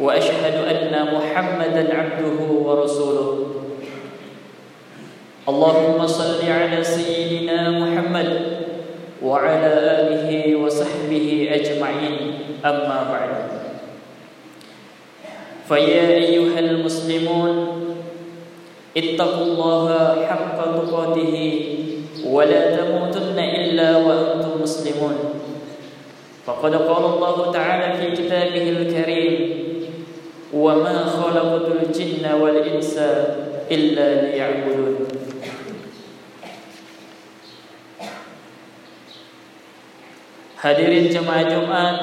وأشهد أن محمدا عبده ورسوله. اللهم صل على سيدنا محمد وعلى آله وصحبه أجمعين. أما بعد. فيا أيها المسلمون اتقوا الله حق تقاته ولا تموتن إلا وأنتم مسلمون. فقد قال الله تعالى في كتابه الكريم wa ma khalaqatul jinna wal insa illa liya'budun Hadirin jemaah Jumat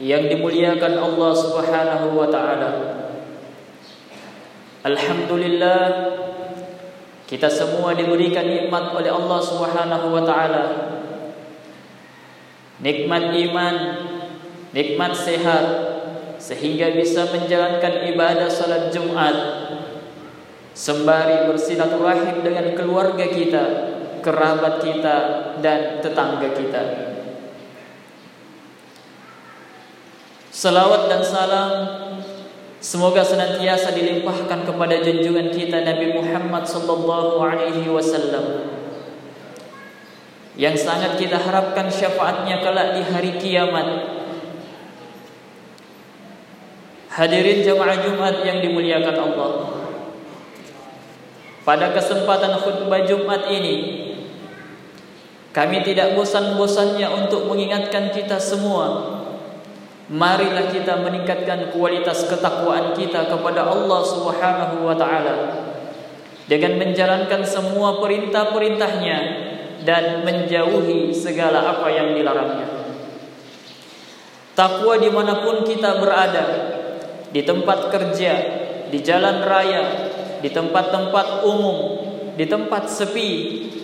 yang dimuliakan Allah Subhanahu wa taala. Alhamdulillah kita semua diberikan nikmat oleh Allah Subhanahu wa taala. Nikmat iman, nikmat sehat, sehingga bisa menjalankan ibadah salat Jumat. Sembari bersilaturahim dengan keluarga kita, kerabat kita dan tetangga kita. Salawat dan salam semoga senantiasa dilimpahkan kepada junjungan kita Nabi Muhammad sallallahu alaihi wasallam. Yang sangat kita harapkan syafaatnya kelak di hari kiamat Hadirin jemaah Jumat yang dimuliakan Allah. Pada kesempatan khutbah Jumat ini, kami tidak bosan-bosannya untuk mengingatkan kita semua. Marilah kita meningkatkan kualitas ketakwaan kita kepada Allah Subhanahu wa taala dengan menjalankan semua perintah-perintahnya dan menjauhi segala apa yang dilarangnya. Takwa dimanapun kita berada, di tempat kerja, di jalan raya, di tempat-tempat umum, di tempat sepi,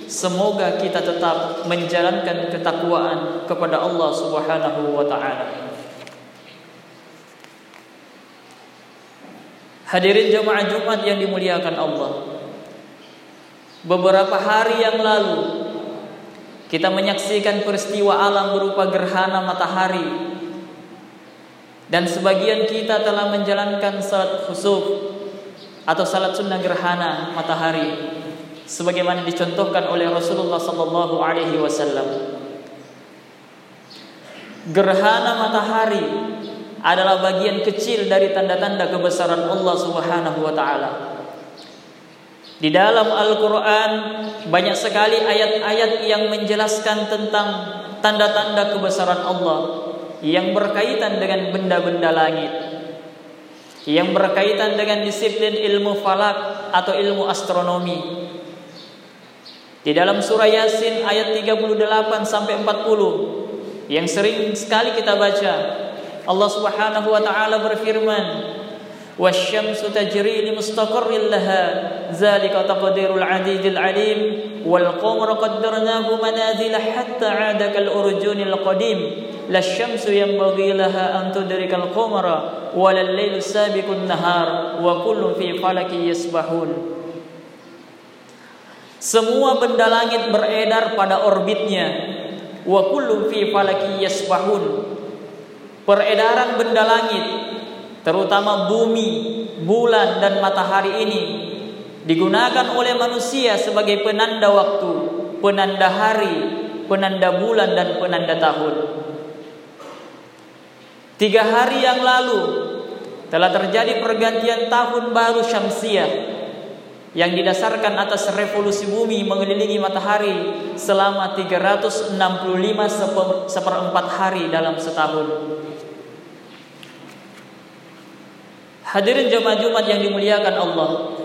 semoga kita tetap menjalankan ketakwaan kepada Allah Subhanahu wa taala. Hadirin jemaah Jumat yang dimuliakan Allah. Beberapa hari yang lalu kita menyaksikan peristiwa alam berupa gerhana matahari dan sebagian kita telah menjalankan salat khusuf atau salat sunnah gerhana matahari sebagaimana dicontohkan oleh Rasulullah sallallahu alaihi wasallam. Gerhana matahari adalah bagian kecil dari tanda-tanda kebesaran Allah Subhanahu wa taala. Di dalam Al-Qur'an banyak sekali ayat-ayat yang menjelaskan tentang tanda-tanda kebesaran Allah yang berkaitan dengan benda-benda langit yang berkaitan dengan disiplin ilmu falak atau ilmu astronomi. Di dalam surah yasin ayat 38 sampai 40 yang sering sekali kita baca Allah Subhanahu wa taala berfirman والشمس تجري لمستقر لها ذلك تقدير العزيز العليم والقمر قدرناه منازل حتى عاد كالأرجون القديم لا الشمس ينبغي لها أن تدرك القمر ولا الليل سابق النهار وكل في فلك يسبحون Semua benda langit beredar pada orbitnya wa kullu fi falaki yasbahun Peredaran benda langit terutama bumi, bulan dan matahari ini digunakan oleh manusia sebagai penanda waktu, penanda hari, penanda bulan dan penanda tahun. Tiga hari yang lalu telah terjadi pergantian tahun baru Syamsiah yang didasarkan atas revolusi bumi mengelilingi matahari selama 365 seperempat hari dalam setahun. Hadirin jemaah Jumat yang dimuliakan Allah.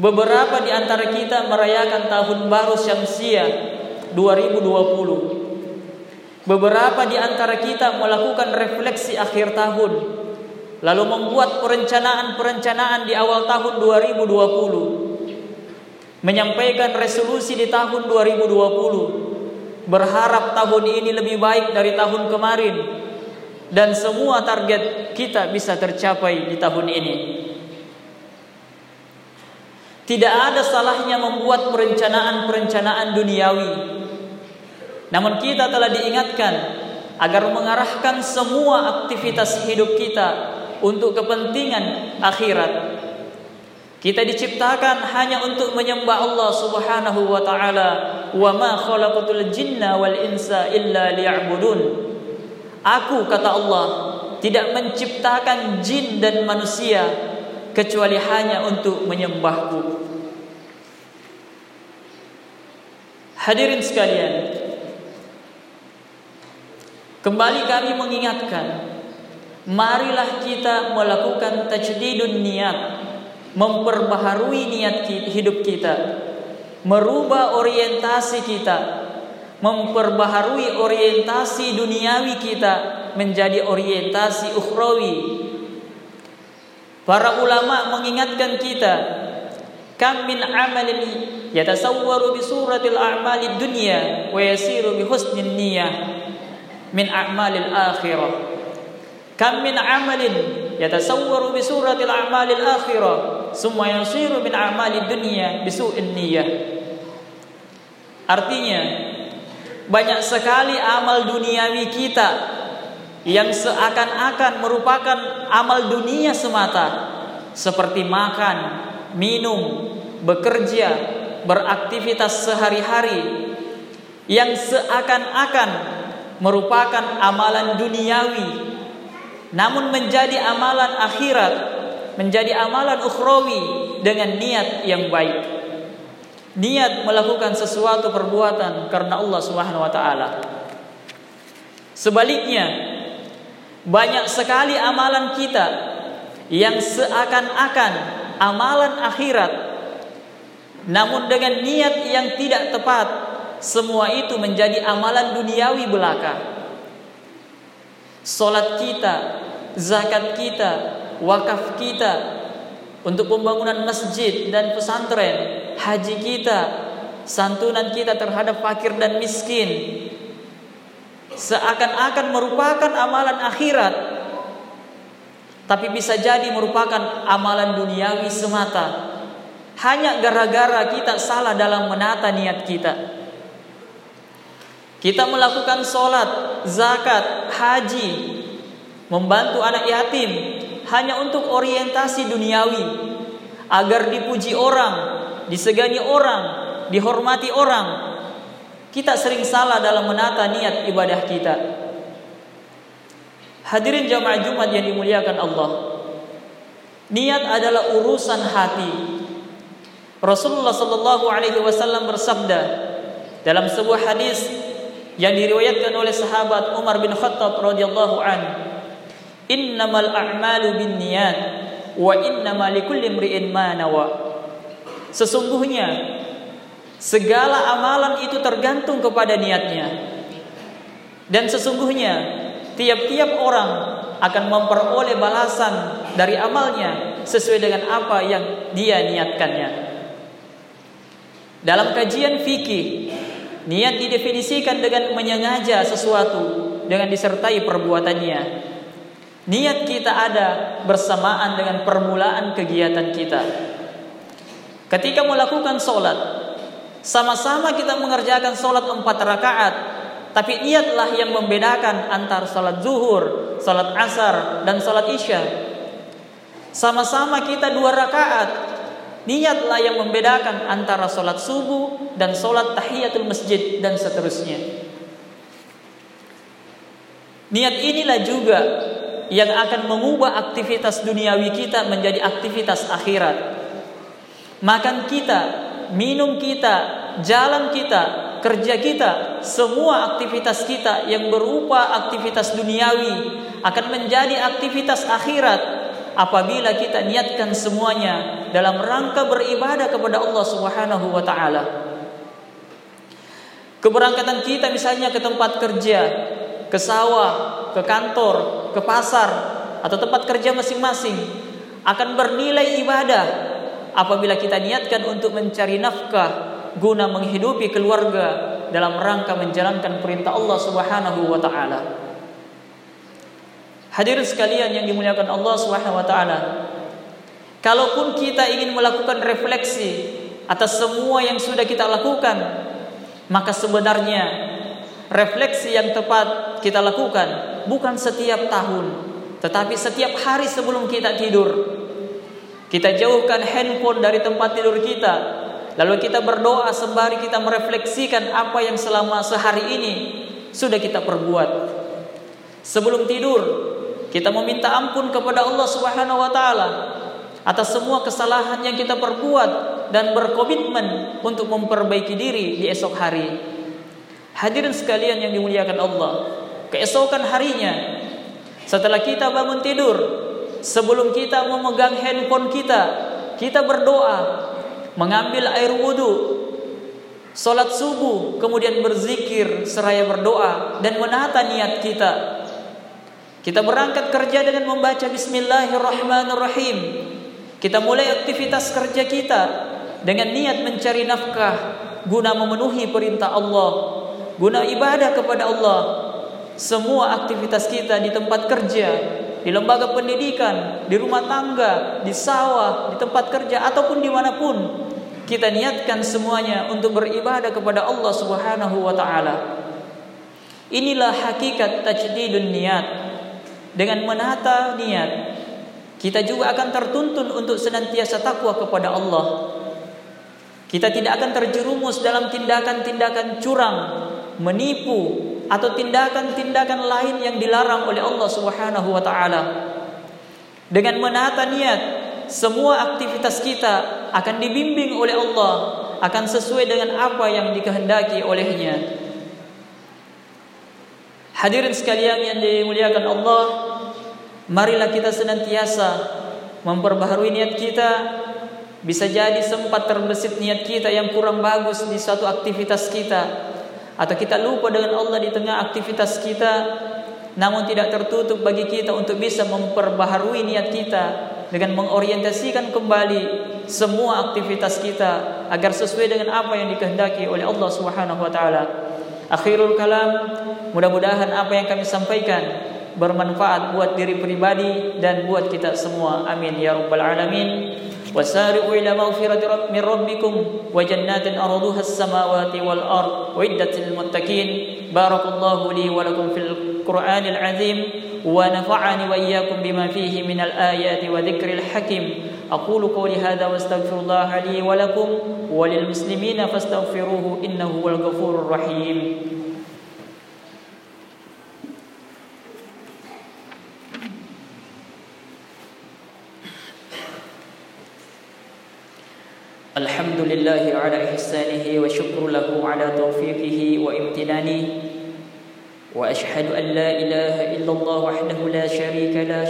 Beberapa di antara kita merayakan tahun baru Syamsiah 2020. Beberapa di antara kita melakukan refleksi akhir tahun lalu membuat perencanaan-perencanaan di awal tahun 2020 menyampaikan resolusi di tahun 2020 berharap tahun ini lebih baik dari tahun kemarin dan semua target kita bisa tercapai di tahun ini tidak ada salahnya membuat perencanaan-perencanaan duniawi namun kita telah diingatkan agar mengarahkan semua aktivitas hidup kita untuk kepentingan akhirat. Kita diciptakan hanya untuk menyembah Allah Subhanahu wa taala. Wa ma khalaqatul jinna wal insa illa liya'budun. Aku kata Allah tidak menciptakan jin dan manusia kecuali hanya untuk menyembahku. Hadirin sekalian, kembali kami mengingatkan marilah kita melakukan tajdidun niat memperbaharui niat hidup kita merubah orientasi kita memperbaharui orientasi duniawi kita menjadi orientasi ukhrawi para ulama mengingatkan kita kam min amalin yatasawwaru bi suratil a'mali dunya wa yasiru bi husnin niyyah min a'malil akhirah Kam min amalin yatasawwaru bi suratil a'malil akhirah summa yasiru min a'malid dunya bi su'in niyyah. Artinya banyak sekali amal duniawi kita yang seakan-akan merupakan amal dunia semata seperti makan, minum, bekerja, beraktivitas sehari-hari yang seakan-akan merupakan amalan duniawi namun menjadi amalan akhirat menjadi amalan ukhrawi dengan niat yang baik niat melakukan sesuatu perbuatan karena Allah Subhanahu wa taala. Sebaliknya banyak sekali amalan kita yang seakan-akan amalan akhirat namun dengan niat yang tidak tepat semua itu menjadi amalan duniawi belaka. Solat kita, zakat kita, wakaf kita untuk pembangunan masjid dan pesantren, haji kita, santunan kita terhadap fakir dan miskin seakan-akan merupakan amalan akhirat tapi bisa jadi merupakan amalan duniawi semata. Hanya gara-gara kita salah dalam menata niat kita. Kita melakukan solat, zakat, haji, membantu anak yatim hanya untuk orientasi duniawi agar dipuji orang, disegani orang, dihormati orang. Kita sering salah dalam menata niat ibadah kita. Hadirin jamaah Jumat yang dimuliakan Allah. Niat adalah urusan hati. Rasulullah sallallahu alaihi wasallam bersabda dalam sebuah hadis yang diriwayatkan oleh sahabat Umar bin Khattab radhiyallahu an innamal a'malu binniyat wa innamal likulli imri'in ma nawa sesungguhnya segala amalan itu tergantung kepada niatnya dan sesungguhnya tiap-tiap orang akan memperoleh balasan dari amalnya sesuai dengan apa yang dia niatkannya dalam kajian fikih Niat didefinisikan dengan menyengaja sesuatu dengan disertai perbuatannya. Niat kita ada bersamaan dengan permulaan kegiatan kita. Ketika melakukan solat, sama-sama kita mengerjakan solat empat rakaat, tapi niatlah yang membedakan antara solat zuhur, solat asar, dan solat isya. Sama-sama kita dua rakaat, Niatlah yang membedakan antara solat subuh dan solat tahiyatul masjid dan seterusnya. Niat inilah juga yang akan mengubah aktivitas duniawi kita menjadi aktivitas akhirat. Makan kita, minum kita, jalan kita, kerja kita, semua aktivitas kita yang berupa aktivitas duniawi akan menjadi aktivitas akhirat apabila kita niatkan semuanya dalam rangka beribadah kepada Allah Subhanahu wa taala. Keberangkatan kita misalnya ke tempat kerja, ke sawah, ke kantor, ke pasar atau tempat kerja masing-masing akan bernilai ibadah apabila kita niatkan untuk mencari nafkah guna menghidupi keluarga dalam rangka menjalankan perintah Allah Subhanahu wa taala. Hadirin sekalian yang dimuliakan Allah Subhanahu wa taala, kalaupun kita ingin melakukan refleksi atas semua yang sudah kita lakukan, maka sebenarnya refleksi yang tepat kita lakukan bukan setiap tahun, tetapi setiap hari sebelum kita tidur. Kita jauhkan handphone dari tempat tidur kita, lalu kita berdoa sembari kita merefleksikan apa yang selama sehari ini sudah kita perbuat. Sebelum tidur, kita meminta ampun kepada Allah Subhanahu wa taala atas semua kesalahan yang kita perbuat dan berkomitmen untuk memperbaiki diri di esok hari. Hadirin sekalian yang dimuliakan Allah, keesokan harinya setelah kita bangun tidur, sebelum kita memegang handphone kita, kita berdoa, mengambil air wudu, salat subuh, kemudian berzikir seraya berdoa dan menata niat kita. Kita berangkat kerja dengan membaca bismillahirrahmanirrahim. Kita mulai aktivitas kerja kita dengan niat mencari nafkah guna memenuhi perintah Allah, guna ibadah kepada Allah. Semua aktivitas kita di tempat kerja, di lembaga pendidikan, di rumah tangga, di sawah, di tempat kerja ataupun dimanapun kita niatkan semuanya untuk beribadah kepada Allah Subhanahu wa taala. Inilah hakikat tajdidun niat. Dengan menata niat, kita juga akan tertuntun untuk senantiasa takwa kepada Allah. Kita tidak akan terjerumus dalam tindakan-tindakan curang, menipu atau tindakan-tindakan lain yang dilarang oleh Allah Subhanahu wa taala. Dengan menata niat, semua aktivitas kita akan dibimbing oleh Allah, akan sesuai dengan apa yang dikehendaki olehnya. Hadirin sekalian yang dimuliakan Allah, marilah kita senantiasa memperbaharui niat kita bisa jadi sempat terbesit niat kita yang kurang bagus di suatu aktivitas kita Atau kita lupa dengan Allah di tengah aktivitas kita Namun tidak tertutup bagi kita untuk bisa memperbaharui niat kita Dengan mengorientasikan kembali semua aktivitas kita Agar sesuai dengan apa yang dikehendaki oleh Allah SWT Akhirul kalam Mudah-mudahan apa yang kami sampaikan Bermanfaat buat diri pribadi dan buat kita semua. Amin Ya Rabbal Alamin وسارعوا إلى مغفرة من ربكم وجنات أرضها السماوات والأرض. وعدة للمتقين. بارك الله لي ولكم في القرآن العظيم ونفعني وإياكم بما فيه من الآيات وذكر الحكيم. أقول قولي هذا واستغفر الله لي ولكم وللمسلمين فاستغفروه إنه هو الغفور الرحيم. الحمد لله على إحسانه وشكر له على توفيقه وامتنانه. وأشهد أن لا إله إلا الله وحده لا شريك له.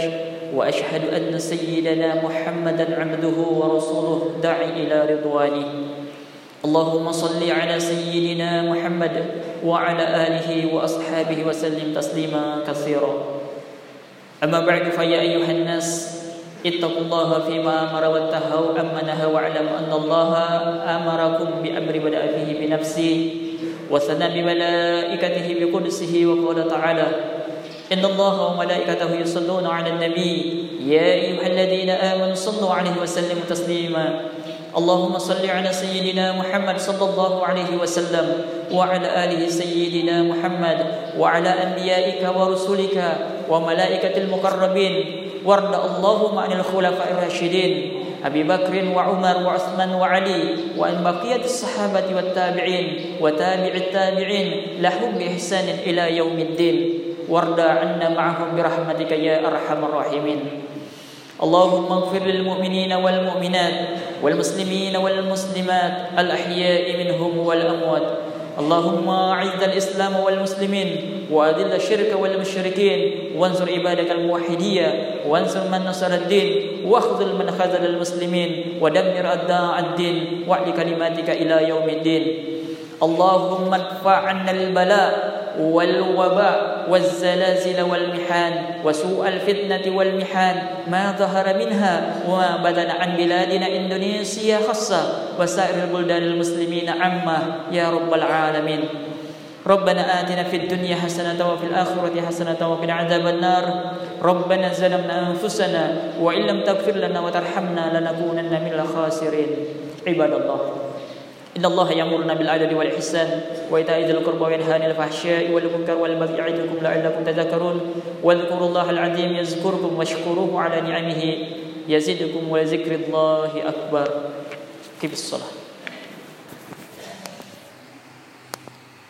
وأشهد أن سيدنا محمدا عبده ورسوله داعي إلى رضوانه. اللهم صل على سيدنا محمد وعلى آله وأصحابه وسلم تسليما كثيرا. أما بعد فيا أيها الناس اتقوا الله فيما أمر واتهوا أما نهى واعلم أن الله أمركم بأمر بدأ فيه بنفسه وثنى بملائكته بقدسه وقال تعالى إن الله وملائكته يصلون على النبي يا أيها الذين آمنوا صلوا عليه وسلموا تسليما اللهم صل على سيدنا محمد صلى الله عليه وسلم وعلى آله سيدنا محمد وعلى أنبيائك ورسلك وملائكة المقربين وارض اللهم عن الخلفاء الراشدين أبي بكر وعمر وعثمان وعلي وأن بقية الصحابة والتابعين وتابع التابعين لهم بإحسان إلى يوم الدين وارض عنا معهم برحمتك يا أرحم الراحمين اللهم اغفر للمؤمنين والمؤمنات والمسلمين والمسلمات الأحياء منهم والأموات اللهم اعز الاسلام والمسلمين واذل الشرك والمشركين وانصر عبادك الموحدين وانصر من نصر الدين واخذل من خذل المسلمين ودمر اعداء الدين واعل كلماتك الى يوم الدين اللهم ادفع عنا البلاء والوباء والزلازل والمحان وسوء الفتنة والمحان ما ظهر منها وما بدن عن بلادنا إندونيسيا خاصة وسائر البلدان المسلمين عامة. يا رب العالمين. ربنا آتنا في الدنيا حسنة وفي الآخرة حسنة وقنا عذاب النار. ربنا ظلمنا أنفسنا وإن لم تغفر لنا وترحمنا لنكونن من الخاسرين. عباد الله. إن الله يأمرنا بالعدل والإحسان وإيتاء ذي القربى وينهى عن الفحشاء والمنكر والبغي يعظكم لعلكم تذكرون واذكروا الله العظيم يذكركم واشكروه على نعمه يزدكم ولذكر الله أكبر في الصلاة